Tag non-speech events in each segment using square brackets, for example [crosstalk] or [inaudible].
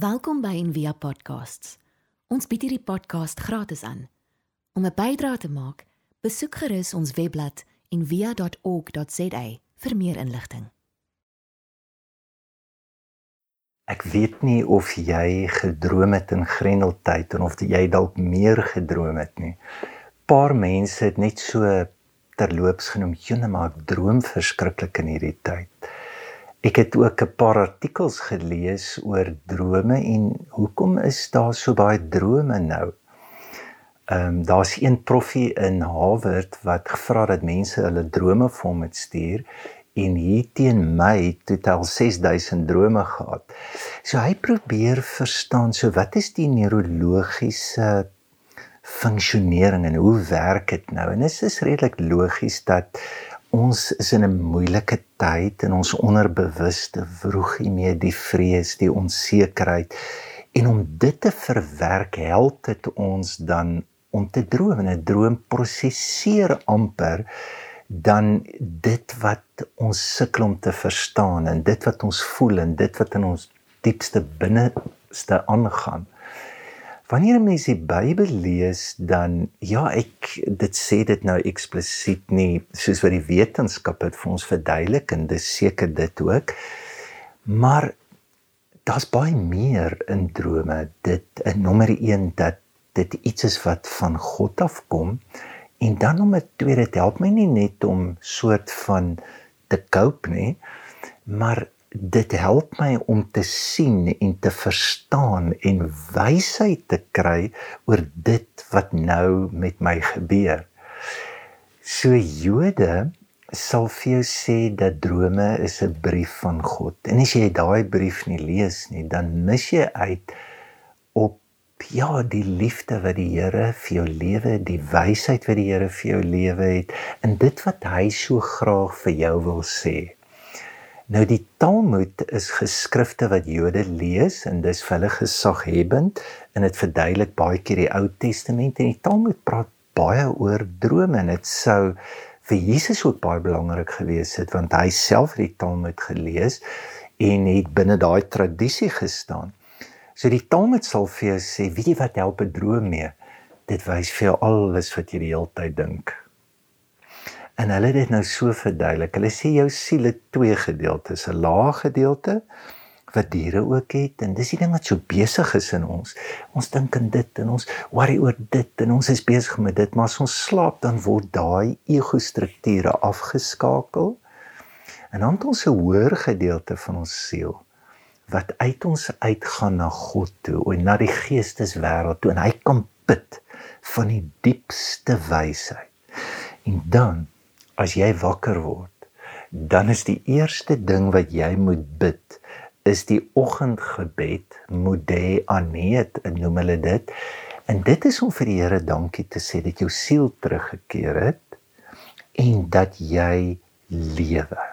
Welkom by Envia Podcasts. Ons bied hierdie podcast gratis aan. Om 'n bydrae te maak, besoek gerus ons webblad en via.org.za vir meer inligting. Ek weet nie of jy gedroom het in Grendeltyd en of jy dalk meer gedroom het nie. Paar mense het net so terloops genoem, "Jene, maar ek droom verskriklik in hierdie tyd." Ek het ook 'n paar artikels gelees oor drome en hoekom is daar so baie drome nou? Ehm um, daar's een proffie in Harvard wat gevra dat mense hulle drome vir hom moet stuur en hier teen my totaal 6000 drome gehad. So hy probeer verstaan so wat is die neurologiese funksionering en hoe werk dit nou? En dit is redelik logies dat ons is in 'n moeilike tyd en ons onderbewuste vroeg nie meer die vrees, die onsekerheid en om dit te verwerk help dit ons dan om te droom en 'n droom prosesseer amper dan dit wat ons sukkel om te verstaan en dit wat ons voel en dit wat in ons diepste binneste aangaan. Wanneer 'n mens die Bybel lees, dan ja, ek dit sê dit nou eksplisiet nie soos wat die wetenskap dit vir ons verduidelik en dis seker dit ook. Maar daar's baie meer in drome. Dit in nommer 1 dat dit iets is wat van God afkom en dan om dit tweede dit help my nie net om soort van te cope nie maar dit help my om te sien en te verstaan en wysheid te kry oor dit wat nou met my gebeur. So Jode sal vir jou sê dat drome is 'n brief van God. En as jy daai brief nie lees nie, dan mis jy uit op ja, die liefde wat die Here vir jou lewe, die wysheid wat die Here vir jou lewe het en dit wat hy so graag vir jou wil sê. Nou die Talmud is geskrifte wat Jode lees en dis vir hulle gesaghebend en dit verduidelik baie keer die Ou Testament en die Talmud praat baie oor drome en dit sou vir Jesus ook baie belangrik gewees het want hy self het die Talmud gelees en het binne daai tradisie gestaan. So die Talmud sal vir jou sê, weet jy wat help 'n droom mee? Dit wys vir jou alles wat jy die hele tyd dink. En hulle het dit nou so verduidelik. Hulle sê jou siel het twee gedeeltes, 'n lae gedeelte wat diere ook het en dis die ding wat so besig is in ons. Ons dink aan dit en ons worry oor dit en ons is besig met dit, maar as ons slaap dan word daai ego-strukture afgeskakel. En dan het ons 'n hoër gedeelte van ons siel wat uit ons uitgaan na God toe en na die geesteswêreld toe en hy kan put van die diepste wysheid. En dan as jy wakker word, dan is die eerste ding wat jy moet bid is die oggendgebed, modé anet, noem hulle dit. En dit is om vir die Here dankie te sê dat jou siel teruggekeer het en dat jy lewe.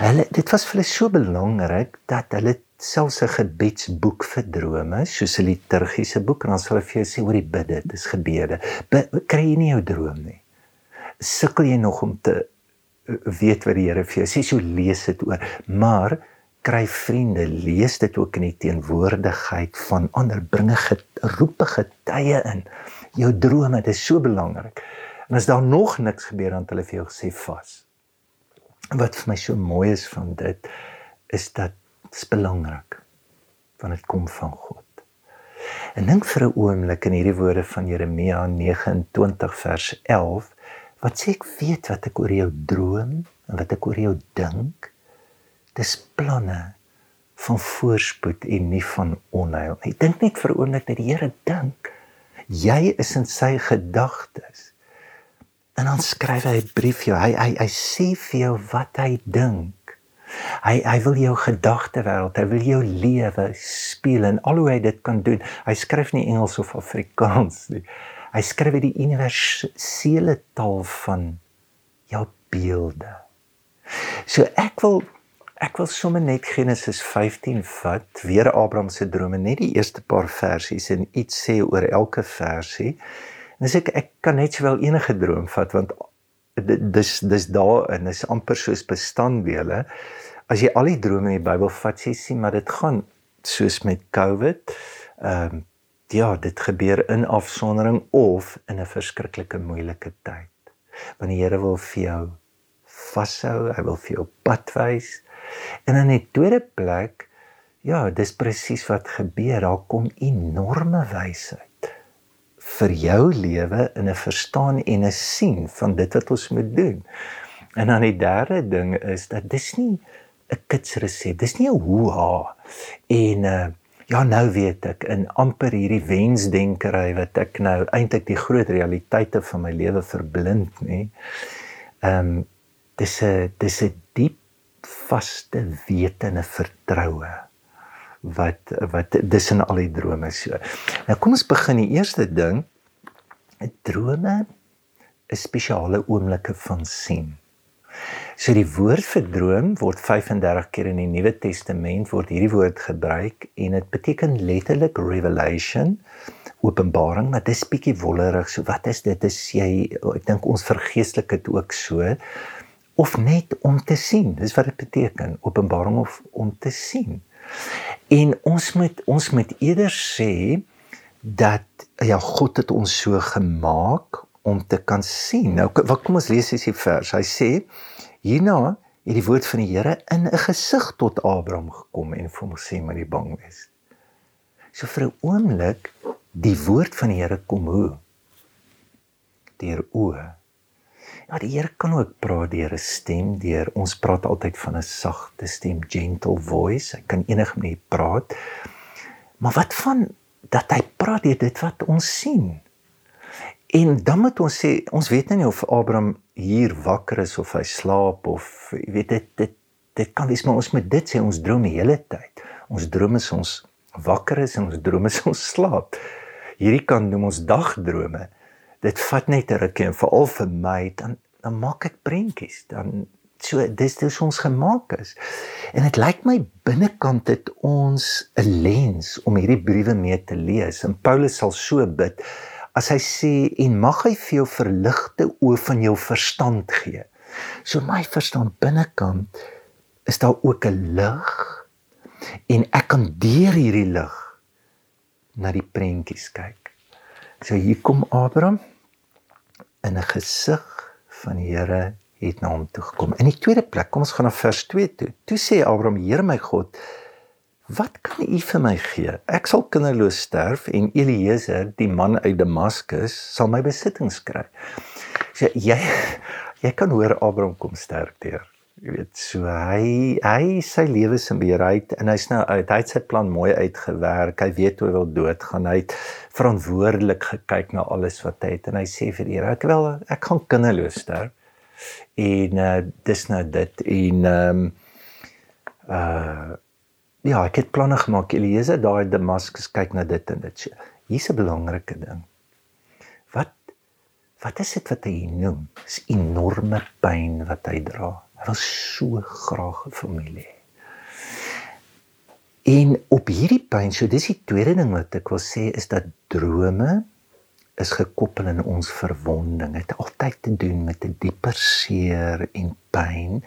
Hulle dit was vir hulle so belangrik dat hulle selfs 'n gebedsboek vir drome, soos 'n liturgiese boek en dan sal hulle vir jou sê oor die bidde, dis gebede. Kry jy nie jou droom nie. Sukkel jy nog om te eh, weet wat die Here vir jou sê, so lees dit oor, maar kry vriende, lees dit ook in die teenwoordigheid van ander, bringe geroepe getuie in. Jou drome, dit is so belangrik. En as daar nog niks gebeur dan hulle vir jou gesê vas wat vir my so mooi is van dit is dat dit belangrik want dit kom van God. En dink vir 'n oomblik in hierdie woorde van Jeremia 29 vers 11 wat sê ek weet wat ek oor jou droom en wat ek oor jou dink. Dis planne van voorspoed en nie van onheil. Ek dink net vir oomblik dat die Here dink jy is in sy gedagtes En dan skryf hy 'n brief jou. Hy hy hy sê vir jou wat hy dink. Hy hy wil jou gedagte wêreld, hy wil jou lewe speel en al hoe hy dit kan doen. Hy skryf nie Engels of Afrikaans nie. Hy skryf die universele taal van jou beelde. So ek wil ek wil sommer net Genesis 15 vat, weer Abraham se drome, net die eerste paar versies en iets sê oor elke versie. Dis ek ek kan net sowel enige droom vat want dis dis daar en is amper soos bestanddele. As jy al die drome in die Bybel vat, sê sien maar dit gaan soos met COVID. Ehm um, ja, dit gebeur in afsondering of in 'n verskriklike moeilike tyd. Want die Here wil vir jou vashou, hy wil vir jou pad wys. En in die tweede plek, ja, dis presies wat gebeur. Daar kom enorme wysheid vir jou lewe in 'n verstaan en 'n sien van dit wat ons moet doen. En dan die derde ding is dat dis nie 'n kitsresep, dis nie 'n hoe-ha. En uh ja, nou weet ek in amper hierdie wensdenkery wat ek nou eintlik die groot realiteite van my lewe verblind, nê. Ehm um, dis 'n dis 'n diep vaste wete en 'n vertroue wat wat dis in al die drome so. Nou kom ons begin die eerste ding. Drome is spesiale oomblikke van sien. So die woord vir droom word 35 keer in die Nuwe Testament word hierdie woord gebruik en dit beteken letterlik revelation, openbaring, maar dit is bietjie wollerig. So wat is dit? Is jy ek dink ons vergeestelik dit ook so of net om te sien. Dis wat dit beteken, openbaring of om te sien. En ons moet ons moet eerder sê dat ja God het ons so gemaak om te kan sien. Nou wat kom ons lees is die vers. Hy sê hierna het die woord van die Here in 'n gesig tot Abraham gekom en vir hom sê maar nie bang wees. So vir 'n oomblik die woord van die Here kom hoe deur oë Ja, die Here kan ook praat deur 'n stem, deur ons praat altyd van 'n sagte stem, gentle voice. Hy kan enige manier praat. Maar wat van dat hy praat deur dit wat ons sien? En dan moet ons sê, ons weet nou nie of Abraham hier wakker is of hy slaap of jy weet dit dit dit kan wees maar ons moet dit sê ons droom die hele tyd. Ons droom is ons wakker is en ons droom is ons slaap. Hierdie kan noem ons dagdrome dit vat net 'n rukkie en veral vir my dan dan maak ek prentjies dan so dis dis ons gemaak is en dit lyk my binnekant het ons 'n lens om hierdie briewe mee te lees en Paulus sal so bid as hy sê en mag hy vir jou verligte oë van jou verstand gee so my verstand binnekant is daar ook 'n lig en ek kan deur hierdie lig na die prentjies kyk so hier kom Abraham in 'n gesig van die Here het na hom toe gekom. In die tweede plek, kom ons gaan na vers 2 toe. Toe sê Abraham: "Here my God, wat kan U vir my gee? Ek sal kinderloos sterf en Eliezer, die man uit Damaskus, sal my besittings kry." So jy jy kan hoor Abraham kom sterk deur jy weet so hy hy sy lewe se beheerheid en hy's nou uit hy het sy plan mooi uitgewerk hy weet hoe hy wil doodgaan hy het verantwoordelik gekyk na alles wat hy het en hy sê vir die Here ek wil ek gaan kinderloos sterf en uh, dis nou dit en ehm um, uh ja ek het planne gemaak. Elise daai Damaskus kyk na dit en dit. Hier's 'n belangrike ding. Wat wat is dit wat hy noem? Is enorme pyn wat hy dra. Hy wil so graag 'n familie hê. En op hierdie punt, so dis die tweede ding wat ek wil sê is dat drome is gekoppel in ons verwonding. Dit het altyd te doen met 'n dieper seer en pyn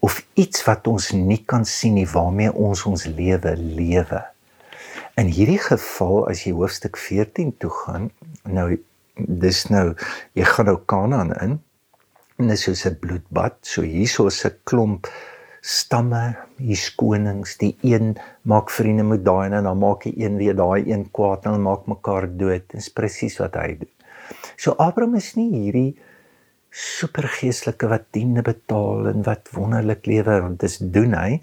of iets wat ons nie kan sien nie waarmee ons ons lewe lewe. In hierdie geval as jy hoofstuk 14 toe gaan, nou dis nou jy gaan nou Kanaan in en is soos 'n bloedbad. So hierso is 'n klomp stamme, hier's konings, die een maak vriende met daai en dan maak die een weer daai een kwaad en maak mekaar dood. Dis presies wat hy doen. So Abraham is nie hierdie supergeestelike wat diende betaal en wat wonderlik lewe want dis doen hy.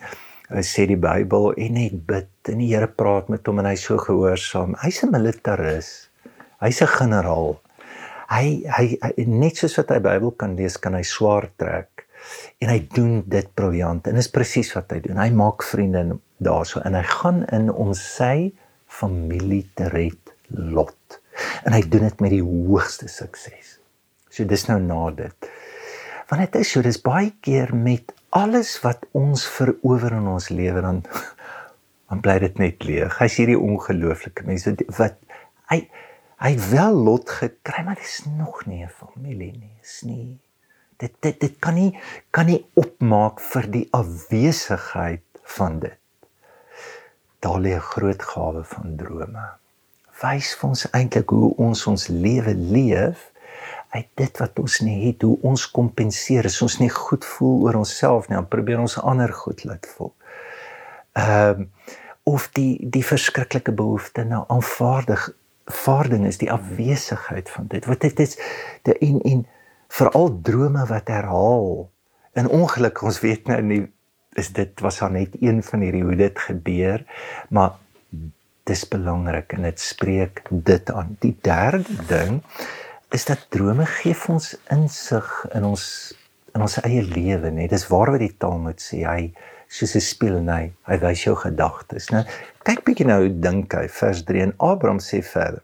Hy sê die Bybel en net bid en die Here praat met hom en hy so gehoorsaam. Hy's 'n militaris. Hy's 'n generaal hy hy net soos wat hy Bybel kan lees, kan hy swaar trek en hy doen dit briljant en is presies wat hy doen. Hy maak vriende daarso en hy gaan in om sy familie te red lot. En hy doen dit met die hoogste sukses. So dis nou na dit. Want dit is so, dis baie keer met alles wat ons verower in ons lewe dan [laughs] dan bly dit net leeg. Hy's hierdie ongelooflike mense wat hy hy wel lot gekry, maar dit is nog nie 'n familie nie, is nie. Dit dit dit kan nie kan nie opmaak vir die afwesigheid van dit. daar lê 'n groot gawe van drome. Wys vir ons eintlik hoe ons ons lewe leef uit dit wat ons nie het, hoe ons kompenseer as ons nie goed voel oor onsself nie, dan probeer ons ander goed laat voel. Ehm um, of die die verskriklike behoefte na aanvaardig vaarding is die afwesigheid van dit. Wat dit is die en en veral drome wat herhaal. En ongelukkig ons weet nou nie is dit was al net een van hierdie hoe dit gebeur, maar dis belangrik en dit spreek dit aan. Die derde ding is dat drome gee ons insig in ons in ons eie lewe, net dis waar wat die taal moet sê. Hy soos 'n spieël en hy, hy wys jou gedagtes. Nou kyk bietjie nou dink hy vers 3 en Abraham sê verder.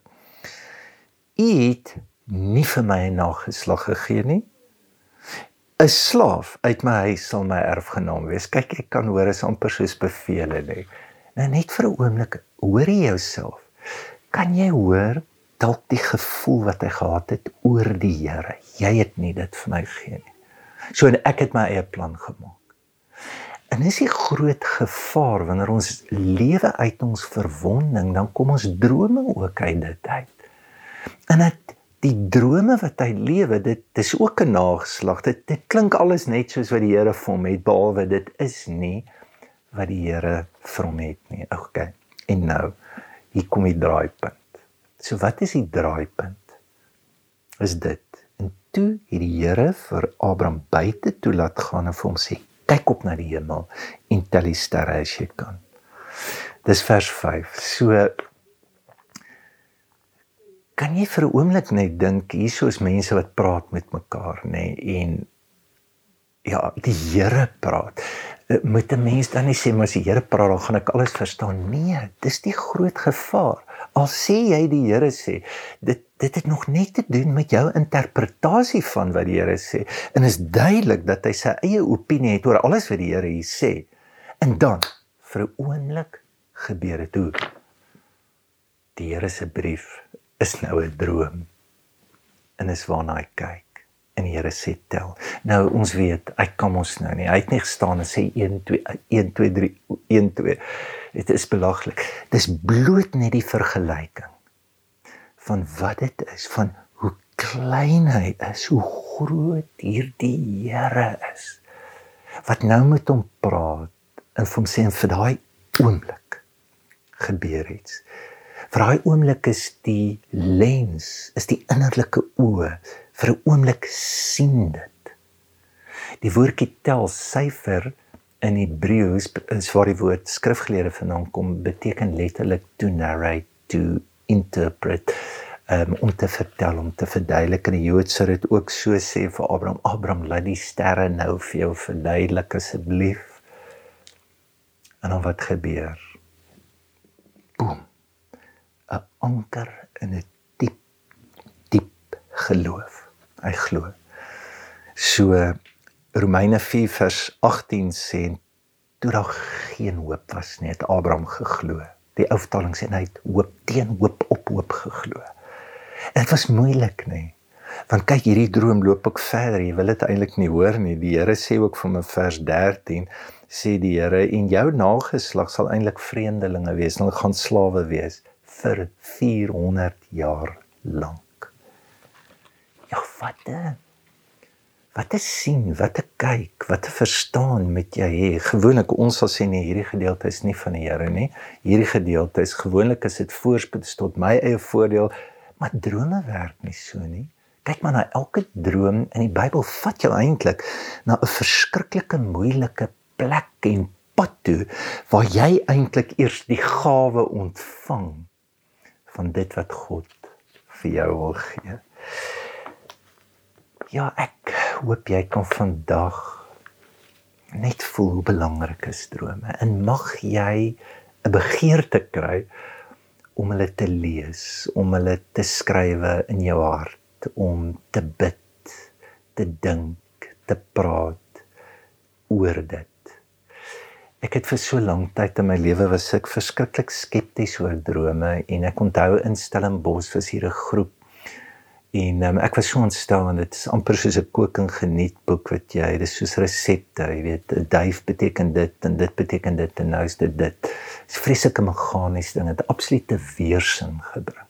U het nie vir my 'n nageslag gegee nie. 'n Slaaf uit my huis sal my erfgenaam wees. Kyk, ek kan hoor is amper soos bevele lê. Nou net vir 'n oomblik, hoor jy jouself? Kan jy hoor dalk die gevoel wat hy gehad het oor die Here? Jy het nie dit vir my gegee nie. So ek het my eie plan gemaak. En is die groot gevaar wanneer ons lewe uit ons verwonding, dan kom ons drome ook uit dit uit. En dit die drome wat hy lewe, dit dis ook 'n nageslag. Dit dit klink alles net soos wat die Here vir hom het, behalwe dit is nie wat die Here vir hom het nie. Okay. En nou, hier kom die draaipunt. So wat is die draaipunt? Is dit en toe het die Here vir Abraham buite toe laat gaan en vir hom sê: "Kyk op na die hemel en tel die sterre as jy kan." Dis vers 5. So kan jy vir 'n oomblik net dink hierso is mense wat praat met mekaar nê nee, en ja die Here praat moet 'n mens dan nie sê maar as die Here praat dan gaan ek alles verstaan nee dis die groot gevaar al sê jy die Here sê dit dit het nog net te doen met jou interpretasie van wat die Here sê en is duidelik dat hy sy eie opinie het oor alles wat die Here hier sê en dan vir 'n oomblik gebeur dit hoe die Here se brief is nou 'n droom. En is waarna hy kyk. En die Here sê tel. Nou ons weet, hy kan ons nou nie. Hy het nie gestaan en sê 1 2 1 2 3 1 2. Dit is belaglik. Dis bloot net die vergelyking van wat dit is, van hoe klein hy is, hoe groot hierdie Here is. Wat nou met hom praat en vir hom sê vir daai oomblik gebeur iets vir daai oomblik is die lens, is die innerlike oë vir 'n oomblik sien dit. Die woordjie tel syfer in Hebreëus is waar die woord skrifgeleerde vandaan kom, beteken letterlik to narrate, to interpret um, om te vertel, om te verduidelik en die Joodse het ook so sê vir Abraham, Abraham laat die sterre nou vir jou verduidelik asseblief. En dan wat gebeur? Boom 'n anker in 'n diep diep geloof. Hy glo. So Romeine 4 vers 18 sê toe daar geen hoop was nie, het Abraham geglo. Die ou vertaling sê hy het hoop teen hoop op hoop geglo. Dit was moeilik, nê? Want kyk, hierdie droom loop ook verder. Jy wil dit eintlik nie hoor nie. Die Here sê ook vir my vers 13 sê die Here en jou nageslag sal eintlik vreemdelinge wees. Hulle gaan slawe wees vir 400 jaar lank. Ja, wat 'n wat 'n sien, wat 'n kyk, wat 'n verstaan met jy hê. Gewoonlik ons sal sê nee, hierdie gedeelte is nie van die Here nie. Hierdie gedeelte is gewoonlik is dit voorspoed tot my eie voordeel, maar drome werk nie so nie. Kyk maar na elke droom in die Bybel vat jou eintlik na 'n verskriklike moeilike plek en pad toe waar jy eintlik eers die gawe ontvang van dit wat God vir jou wil gee. Ja, ek hoop jy kan vandag net voel hoe belangrik is drome en mag jy 'n begeerte kry om hulle te lees, om hulle te skrywe in jou hart, om te bid, te dink, te praat oor dit. Ek het vir so lank tyd in my lewe was ek verskriklik skepties oor drome en ek onthou in Stellenbosch was hier 'n groep En um, ek was so ontstel want dit is amper soos 'n koking geniet boek wat jy, dis soos resepte, jy weet, duif beteken dit en dit beteken dit en nou is dit dit. Dis vreeslike meganies ding, dit absolute weersin gebring.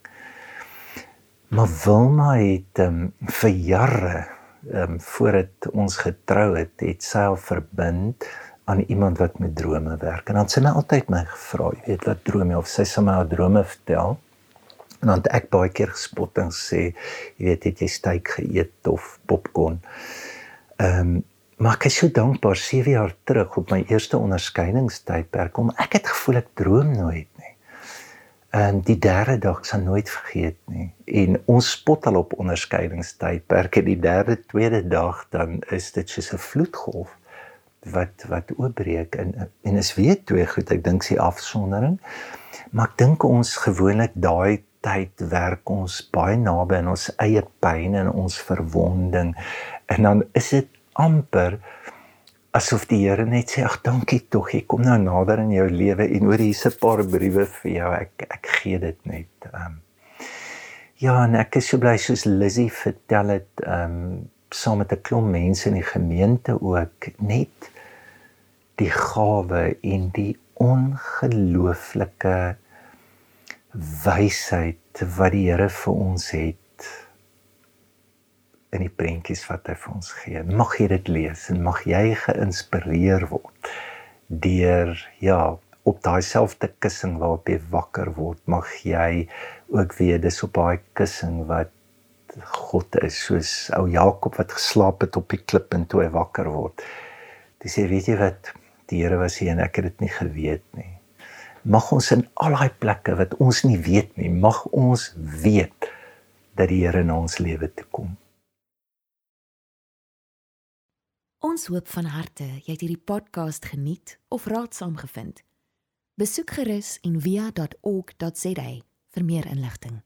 Maar Wilma het um, vir jare um, voordat ons getrou het, het sy al verbind aan iemand wat met drome werk. En dan sy my altyd my gevra, jy weet, wat droom jy of sy sê my haar drome vertel. En dan het ek baie keer gespot en sê, jy weet, het jy steak geëet of popcorn? Ehm um, maar ek is so dankbaar 7 jaar terug op my eerste onderskeidingstydperk om ek het gevoel ek droom nooit nie. En die derde dag sal nooit vergeet nie. En ons spot al op onderskeidingstydperke die derde tweede dag dan is dit soos 'n vloedgolf wat wat oopbreek en en is weer twee goed ek dink sy afsondering maar ek dink ons gewoonlik daai tyd werk ons baie naby aan ons eie pyn en ons verwonding. En dan is dit amper asof die Here net sê ag dankie tog ek kom nou nader in jou lewe en oor hierse paar briewe vir jou. Ek ek gee dit net. Um, ja en ek is so bly soos Lizzie vertel het um, saam met 'n klomp mense in die gemeente ook net die gawe en die ongelooflike wysheid wat die Here vir ons het in die prentjies wat hy vir ons gee. Mag jy dit lees en mag jy geïnspireer word deur ja, op daai selfde kussing waarop jy wakker word, mag jy ook weet dis op daai kussing wat God is soos ou Jakob wat geslaap het op die klip en toe hy wakker word. Dis sê weet jy wat die Here was hier en ek het dit nie geweet nie mag ons in al daai plekke wat ons nie weet nie, mag ons weet dat die Here in ons lewe te kom. Ons hoop van harte jy het hierdie podcast geniet of raadsaam gevind. Besoek gerus en via.ok.za vir meer inligting.